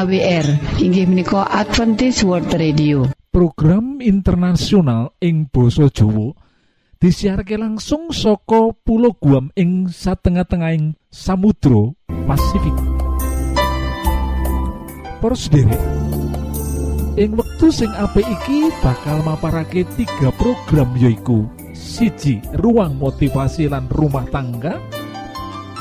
AWR inggih menika Adventist World Radio. Program internasional ing Boso Jowo disiharke langsung soko pulau Guam ing satengah-tengahing Samudro Pasifik. Poros ing wektu sing apik iki bakal maparake tiga program yoiku siji ruang motivasi lan rumah tangga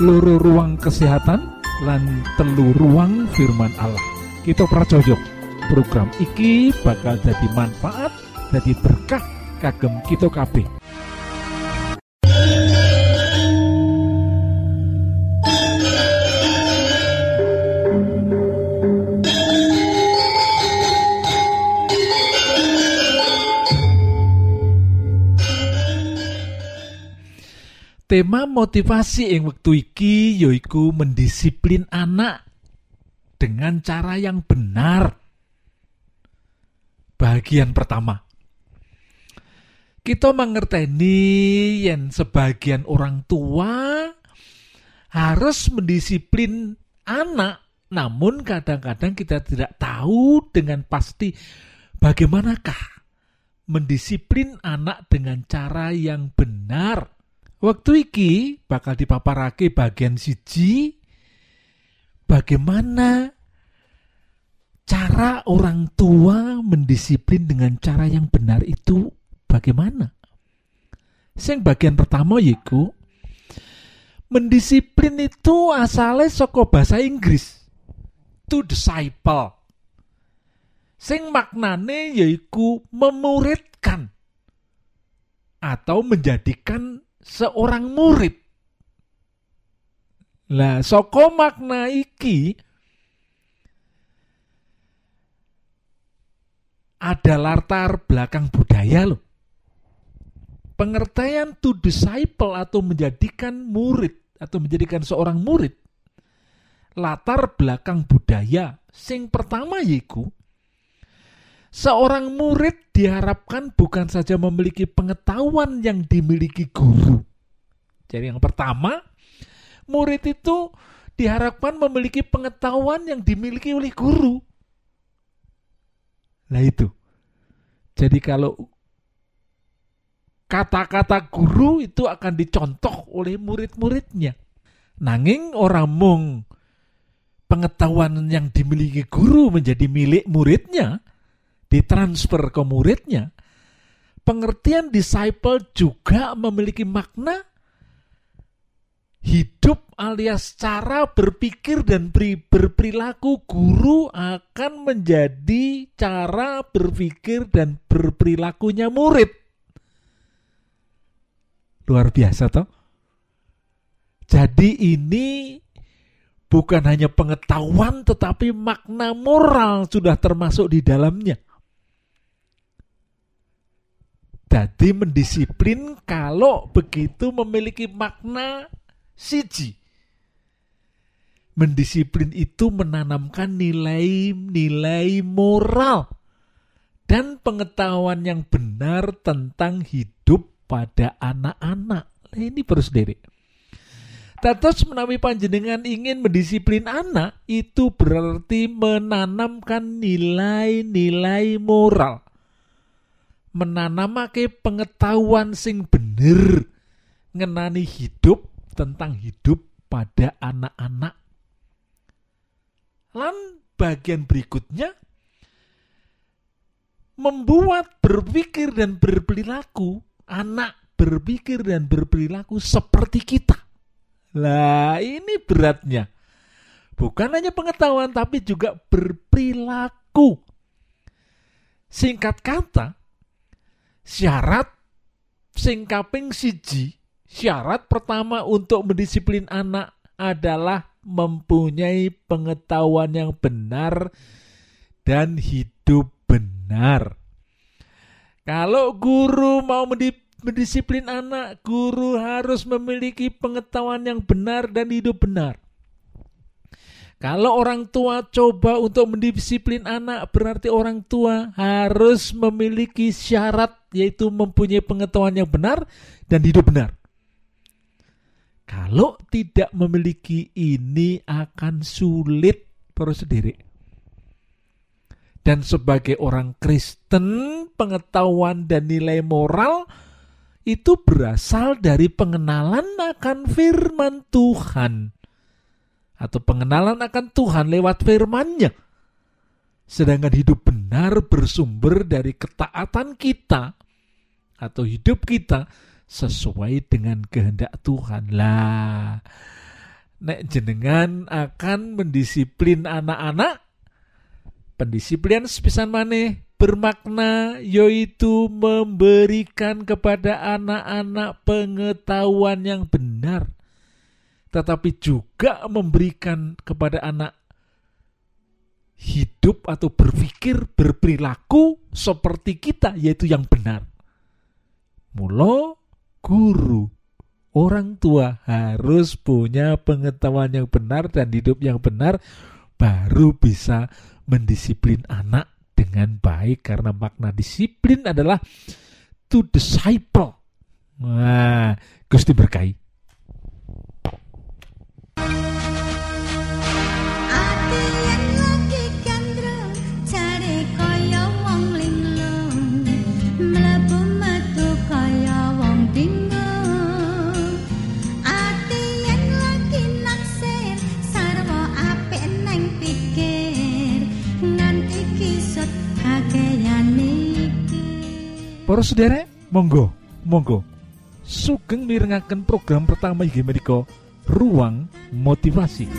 loro ruang kesehatan lan telu ruang firman Allah. Kita pracojok program iki bakal jadi manfaat jadi berkah kagem kita kabeh Tema motivasi yang waktu iki yoiku mendisiplin anak dengan cara yang benar. Bagian pertama. Kita mengerteni yang sebagian orang tua harus mendisiplin anak, namun kadang-kadang kita tidak tahu dengan pasti bagaimanakah mendisiplin anak dengan cara yang benar. Waktu iki bakal dipaparake bagian siji bagaimana cara orang tua mendisiplin dengan cara yang benar itu bagaimana? Sing bagian pertama yaiku mendisiplin itu asalnya saka bahasa Inggris to disciple. Sing maknane yaiku memuridkan atau menjadikan seorang murid. Lah, soko makna iki ada latar belakang budaya loh. Pengertian to disciple atau menjadikan murid atau menjadikan seorang murid latar belakang budaya sing pertama yiku Seorang murid diharapkan bukan saja memiliki pengetahuan yang dimiliki guru. Jadi yang pertama, murid itu diharapkan memiliki pengetahuan yang dimiliki oleh guru. Nah itu. Jadi kalau kata-kata guru itu akan dicontoh oleh murid-muridnya. Nanging orang mung pengetahuan yang dimiliki guru menjadi milik muridnya, ditransfer ke muridnya, pengertian disciple juga memiliki makna hidup alias cara berpikir dan berperilaku guru akan menjadi cara berpikir dan berperilakunya murid. Luar biasa toh. Jadi ini bukan hanya pengetahuan tetapi makna moral sudah termasuk di dalamnya. Jadi mendisiplin kalau begitu memiliki makna siji. Mendisiplin itu menanamkan nilai-nilai moral dan pengetahuan yang benar tentang hidup pada anak-anak. Nah, ini baru sendiri. Tatos menawi panjenengan ingin mendisiplin anak itu berarti menanamkan nilai-nilai moral menanamake pengetahuan sing bener ngenani hidup tentang hidup pada anak-anak. Lan bagian berikutnya membuat berpikir dan berperilaku anak berpikir dan berperilaku seperti kita. Lah, ini beratnya. Bukan hanya pengetahuan tapi juga berperilaku. Singkat kata, syarat sing kaping siji syarat pertama untuk mendisiplin anak adalah mempunyai pengetahuan yang benar dan hidup benar. Kalau guru mau mendisiplin anak, guru harus memiliki pengetahuan yang benar dan hidup benar. Kalau orang tua coba untuk mendisiplin anak, berarti orang tua harus memiliki syarat, yaitu mempunyai pengetahuan yang benar dan hidup benar. Kalau tidak memiliki ini akan sulit para sendiri. Dan sebagai orang Kristen, pengetahuan dan nilai moral itu berasal dari pengenalan akan firman Tuhan. Atau pengenalan akan Tuhan lewat firman-Nya. Sedangkan hidup benar bersumber dari ketaatan kita atau hidup kita sesuai dengan kehendak Tuhan. Lah, nek jenengan akan mendisiplin anak-anak, pendisiplinan sepisan maneh bermakna yaitu memberikan kepada anak-anak pengetahuan yang benar tetapi juga memberikan kepada anak hidup atau berpikir, berperilaku seperti kita, yaitu yang benar. Mulo guru, orang tua harus punya pengetahuan yang benar dan hidup yang benar, baru bisa mendisiplin anak dengan baik karena makna disiplin adalah to disciple. Nah, Gusti berkahi. Para sederek, monggo, monggo. Sugeng mirengaken program pertama inggih menika Ruang Motivasi.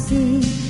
see.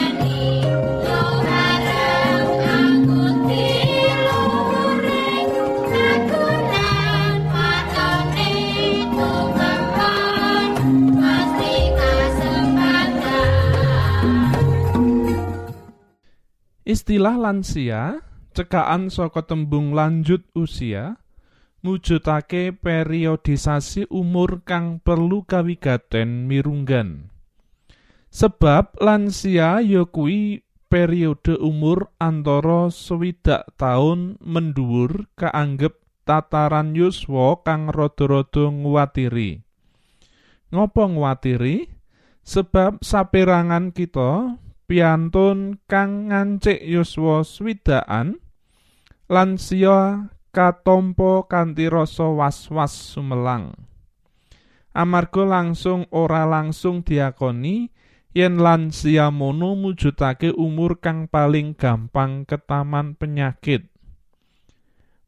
Istilah lansia cekaan saka tembung lanjut usia mujudake periodisasi umur kang perlu kawigaten mirunggan. Sebab lansia ya kuwi periode umur antara swidak tahun mendhuwur kaanggep tataran yuswa kang rada-rada nguwatiri. Ngopo nguwatiri? Sebab saperangan kita piantun kang ngancik yuswa swidakan lansia katompo kanthi rasa was-was sumelang. Amarga langsung ora langsung diakoni yen lansia mono mujudake umur kang paling gampang ketaman penyakit.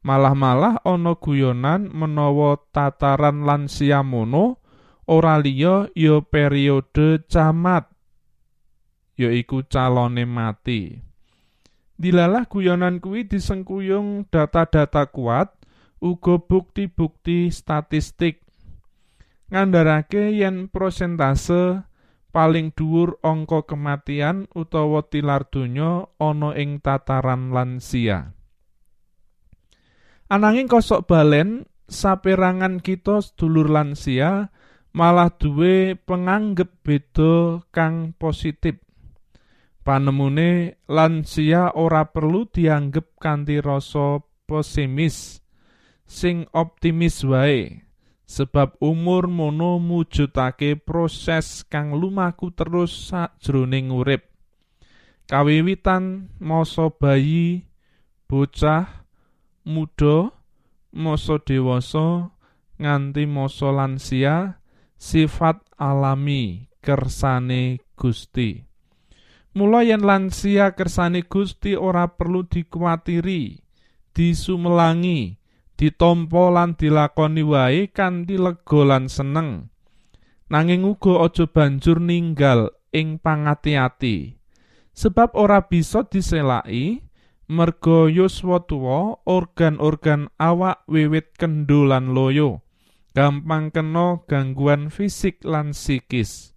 Malah-malah ana guyonan menawa tataran lansia mono ora liya ya periode camat yaiku calone mati. Dilalah guyonan kuwi disengkuyung data-data kuat uga bukti-bukti statistik ngandharake yen prosentase paling dhuwur angka kematian utawa tilar donya ana ing tataran lansia. Ananging kosok balen saperangan kita sedulur lansia malah duwe penganggep beda kang positif. Panemune lansia ora perlu dianggep kanthi rasa pesimis, sing optimis wae. Sebab umur mono mujudake proses kang lumaku terus sajroning urip. Kawiwitan masa bayi, bocah, muda, masa dewasa nganti masa lansia sifat alami kersane Gusti. Mula yen lansia kersane Gusti ora perlu dikuatiri, disumelangi, ditampa lan dilakoni wae kanthi lega lan seneng. Nanging uga aja banjur ninggal ing pangati-ati. Sebab ora bisa diselaki, merga yuswa tuwa organ-organ awak wiwit kendho lan loyo gampang kena gangguan fisik lan psikis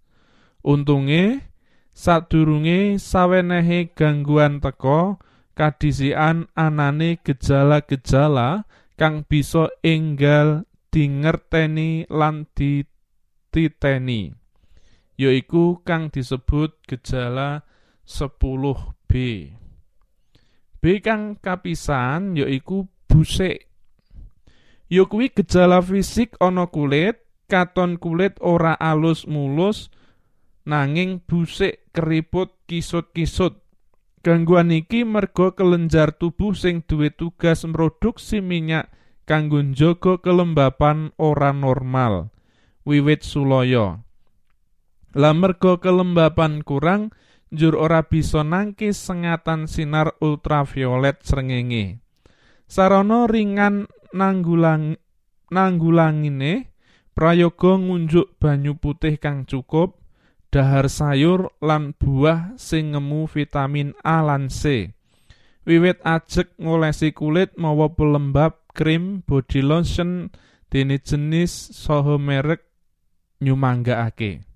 untunge sadurunge sawenehe gangguan teka kadisian anane gejala-gejala kang bisa enggal dingerteni lan dititeni yaiku kang disebut gejala 10B B kang kapisan yaiku busik. Ya kuwi gejala fisik ana kulit, katon kulit ora alus mulus nanging busik keriput kisut-kisut. Gangguan iki merga kelenjar tubuh sing duwe tugas mroduksi minyak kanggo njaga kelembapan ora normal wiwit sulaya. Lah merga kelembapan kurang, njur ora bisa nangkis sengatan sinar ultraviolet srengenge. Sarana ringan nanggulang nanggulangine prayoga ngunjuk banyu putih kang cukup, dahar sayur lan buah sing ngemu vitamin A lan C. Wiwit ajek ngolesi kulit mawa pelembab krim body lotion dene jenis saha merek nyumanggakake.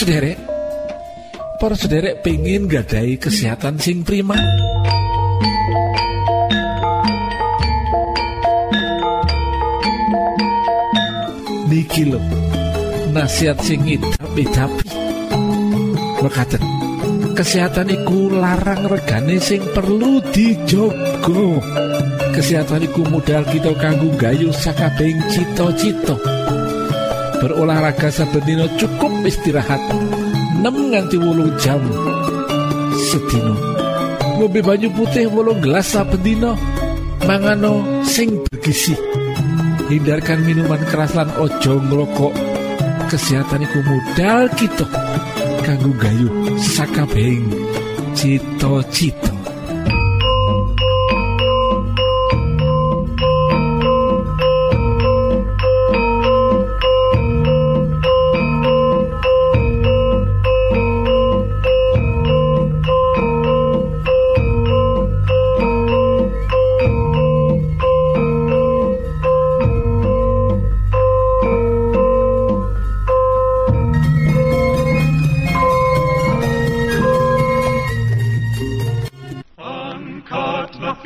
Sederek, para sederek pengen gadai kesehatan sing prima. Niki lo, nasihat sing tapi berkata kesehatan iku larang regane sing perlu dijogo kesehatan iku modal kita kanggo gayu sakabeng cito-cito berolahraga saben cukup istirahat. 6 nganti wulung jam. Sedino ngombe banyu putih wolung gelas saben dina. Mangano sing bergizi. Hindarkan minuman keras lan ojo ngrokok kesehatan iku modal kita kanggo gayu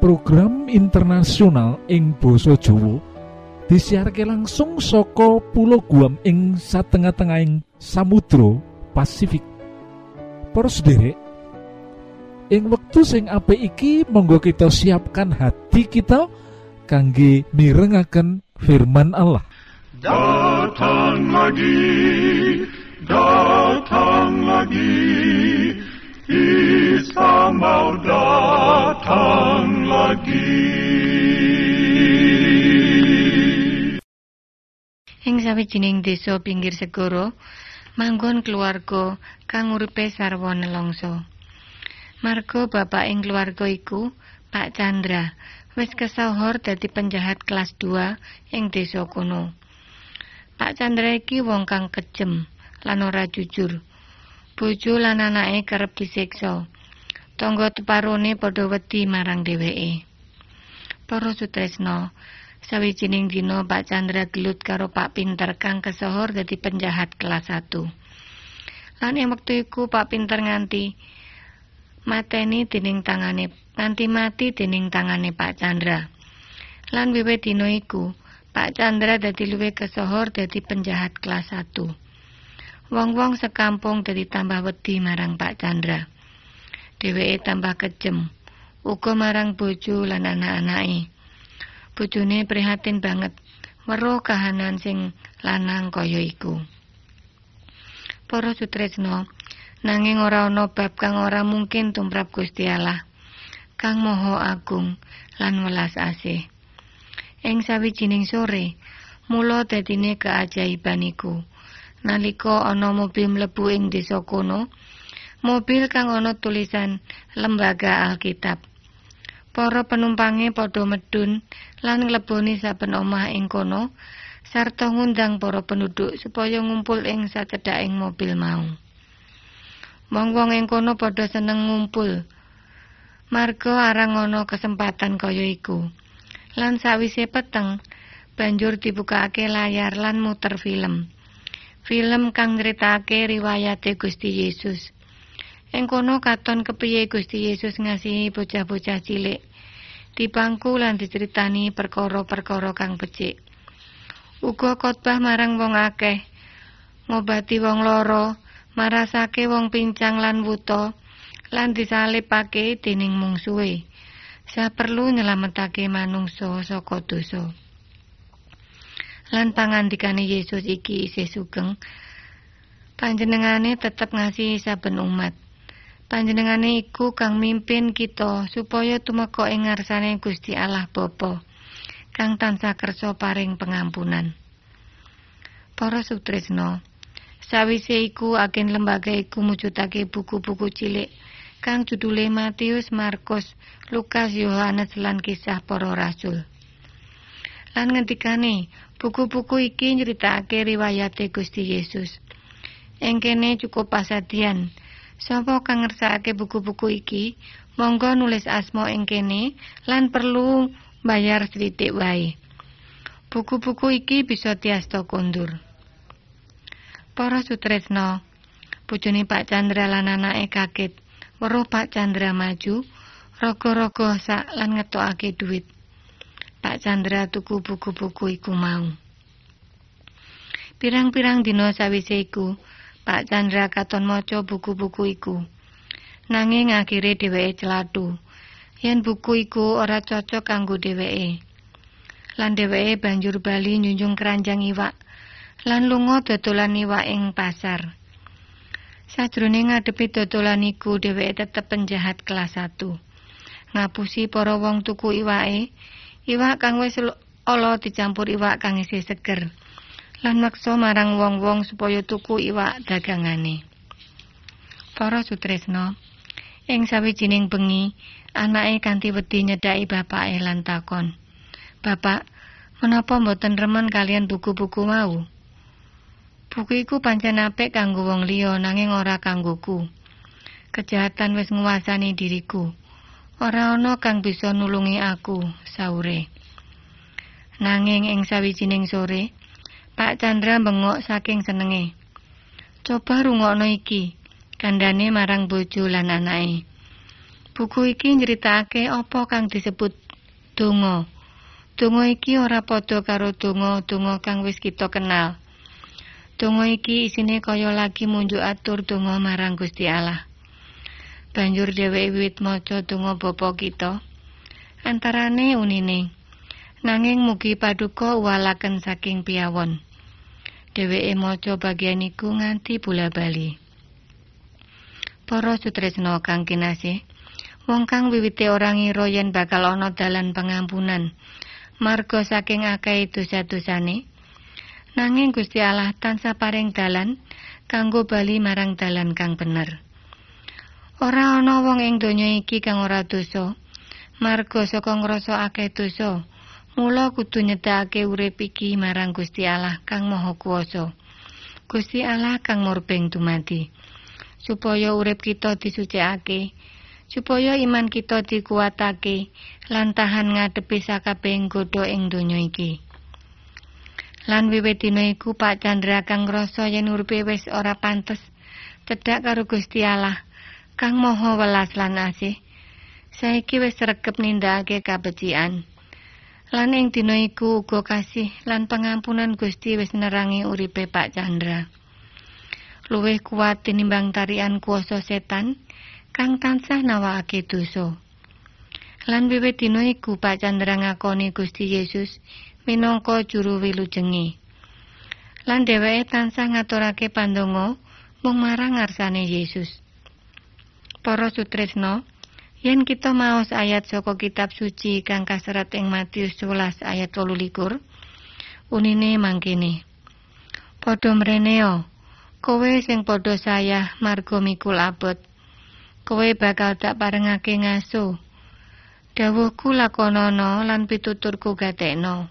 program internasional ing Boso Jowo disiharke langsung soko pulau Guam ing satengah-tengahing Samudro Pasifik. Poros derek ing wektu sing apik iki monggo kita siapkan hati kita kangge mirengaken firman Allah. Datang lagi datang lagi sawijining desa pinggir segara manggon keluarga kang uripe sarwa nelongso. Marga bapak ing keluarga iku Pak Chandra wis kesohor dadi penjahat kelas 2 ing desa kono. Pak Chandra iki wong kang kejem lan ora jujur. Bojo lan anake kerep disiksa. Tangga teparone padha wedi marang dheweke. Para sutresna, sawijining dina Pak Chandra gelut karo Pak Pinter kang kesohor dadi penjahat kelas 1. Lan ing wektu iku Pak Pinter nganti mateni dening tangane nganti mati dening tangane Pak Chandra. Lan wiwit dina iku Pak Chandra dadi luwih kesohor dadi penjahat kelas 1. Wong-wong sekampung dadi tambah wedi marang Pak Chandra. Dheweke tambah kejem, uga marang bojo lan anak-anake. Bojone prihatin banget weruh kahanan sing lanang kaya iku. Para sutresna, Nanging ora ana bab kang ora mungkin tumrap Gusti. Kang Maha Agung lan welas asih. Ing sawijining sore, mula dadine keajaiban iku. Nalika ana mobil mlebu ing desa kono, mobil kang ana tulisan Lembaga Alkitab. Para penumpange padha medun lan ngleboni saben omah ing kono sarta ngundang para penduduk supaya ngumpul ing sacedhaking mobil mau. Wong-wong ing kono padha seneng ngumpul. Marga arang ana kesempatan kaya iku. Lan sawise peteng, banjur dibukake layar lan muter film. Film kang nyritake riwayate Gusti Yesus. Ing kono katon kepiye Gusti Yesus ngasihi bocah-bocah cilik. Dipangku lan diceritani perkara-perkara kang becik. Uga khotbah marang wong akeh, ngobati wong loro, marasake wong pincang lan wuta lan disalipake dening mungsuhe saperlu nyelametake manungsa saka dosa lan pangandikane Yesus iki isih sugeng panjenengane tetep ngasihi saben umat panjenengane iku kang mimpin kita supaya tumeka ing ngarsane Gusti Allah Bapa kang tansah kersa paring pengampunan para sutresna Sawise iku agen lembaga iku mujudake buku-buku cilik kang judule Matius, Markus, Lukas, Yohanes lan kisah para rasul. Lan ngendikane, buku-buku iki nyritakake riwayate Gusti Yesus. Ing kene cukup pasadian. Sapa kang ngersakake buku-buku iki, monggo nulis asma ing kene lan perlu bayar sithik wae. Buku-buku iki bisa diasta kondur. Para sutresna, bojone Pak Chandra lan anake kaget weruh Pak Chandra maju, raga-raga sak lan ngetokake duit. Pak Chandra tuku buku-buku iku mau. Pirang-pirang dina sawise iku, Pak Chandra katon maca buku-buku iku. Nanging akhire dheweke celatu. Yen buku iku ora cocok kanggo dheweke. Lan dheweke banjur bali nyunjung keranjang iwak lan lunga dodolan iwak ing pasar. Sajroning ngadepi dodolan iku dheweke tetep penjahat kelas 1. Ngapusi para wong tuku iwake, iwak kang wis ala dicampur iwak kang isih seger. Lan maksa marang wong-wong supaya tuku iwak dagangane. Para sutresna, ing sawijining bengi, anake kanthi wedi nyedhaki bapake lan takon, "Bapak, menapa mboten remen kalian buku-buku mau?" Buku iku pancen apik kanggo wong liya nanging ora kanggoku. Kejahatan wis nguasani diriku. Ora ana kang bisa nulungi aku, saure. Nanging ing sawijining sore, Pak Chandra bengok saking senenge. Coba rungokno iki, kandhane marang bojo lan anake. Buku iki nyritakake apa kang disebut donga. Donga iki ora padha karo donga-donga kang wis kita kenal. Donga iki isine kaya lagi munjuk atur donga marang Gusti Allah. Banjur dheweke wiwit maca donga Bapa kita. Antarane unine. Nanging mugi paduka walaken saking piyawon. Dheweke maca bagian iku nganti bola bali. Para sutresna kang kinasih, wong kang wiwite ora ngira yen bakal ana dalan pangampunan marga saking akeh dosa-dosane. Nanging Gusti Allah tansah paring dalan kanggo bali marang dalan kang bener. Ora ana wong ing donya iki kang ora dosa. Marga saka ngrasa akeh dosa, mula kudu nyedhakake urip iki marang Gusti Allah kang Maha Kuwasa. Gusti Allah kang murbeng dumadi. Supaya urip kita disucikake, supaya iman kita dikuatake lan tahan ngadepi sakabehing godha ing donya iki. Lan wiwit dina iku Pak Chandra kang ngrasa yen uripe wis ora pantes cedhak karo Gusti Allah kang Maha welas lan asih. Saiki wis regep nindakake kabecikan. Lan ing dina iku uga kasih lan pengampunan Gusti wis nerangi uripe Pak Chandra. Luwih kuat tinimbang tarian kuasa setan kang tansah nawakake dosa. Lan wiwit dina iku Pak Chandra ngakoni Gusti Yesus minangka juru wilujenge. Lan dheweke tansah ngaturake pandonga mung marang ngarsane Yesus. Para sutresno, yen kita maos ayat saka kitab suci kang kaserat ing Matius 11 ayat 28, unine mangkene. Padha mreneo, kowe sing padha sayah marga mikul abot. Kowe bakal tak parengake ngaso. Dawuhku lakonono lan pituturku gatekno.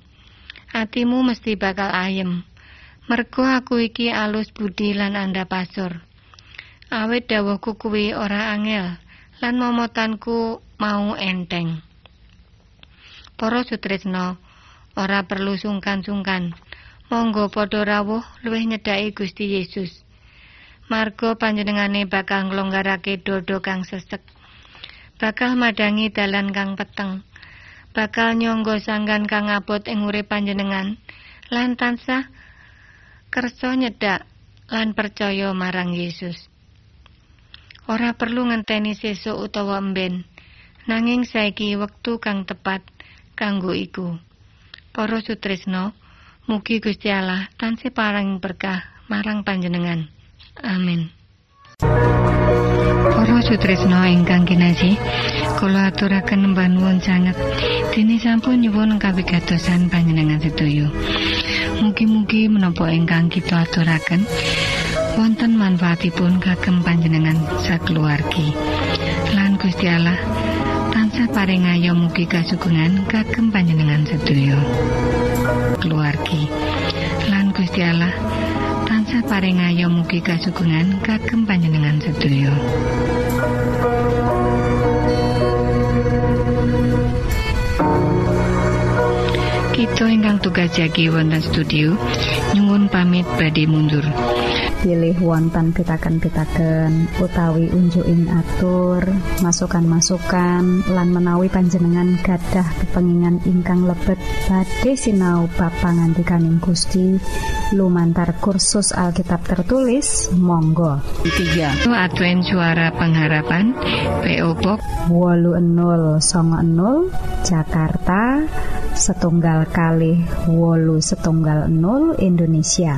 Atimu mesti bakal ayem. Mergo aku iki alus budi lan anda pasur. Awit dawuhku kuwi ora angel lan momotanku mau enteng. Para sutresno, ora perlu sungkan-sungkan. Monggo padha rawuh luwih nyedhaki Gusti Yesus. Marga panjenengane bakal nglonggarake dodo kang sesek. Bakal madangi dalan kang peteng. Bakal nyangga sanggan kang abot ing urip panjenengan lan tansah kersa nyedak lan percaya marang Yesus. Ora perlu ngenteni sesuk utawa emben, nanging saiki wektu kang tepat kanggo iku. Para sutresno, mugi Gusti Allah tansih paring berkah marang panjenengan. Amin. Para sutresno ingkang kinasih, kula aturaken panuwun sanget dene sampun nyuwun kawigatosan panjenengan sedaya. Mugi-mugi menapa ingkang kita aturaken wonten manfaatipun kagem panjenengan sakeluargi. Lan Gusti Allah tansah paring ayo mugi kagem panjenengan sedaya. Keluargi. Lan Gusti Allah tansah paring ayo mugi kagem panjenengan sedaya. Kita ingkang tugas jagi wonten studio nyuwun pamit badhe mundur. Pilih wonten pitaken-pitaken utawi unjuking atur masukan-masukan lan menawi panjenengan gadah kepengingan ingkang lebet badhe sinau bab pangantikaning Gusti. Lumantar kursus Alkitab tertulis Monggo. 3 Advent Suara Pengharapan PO Box wolu enul songo enul Jakarta setunggal kali wolu setunggal enul Indonesia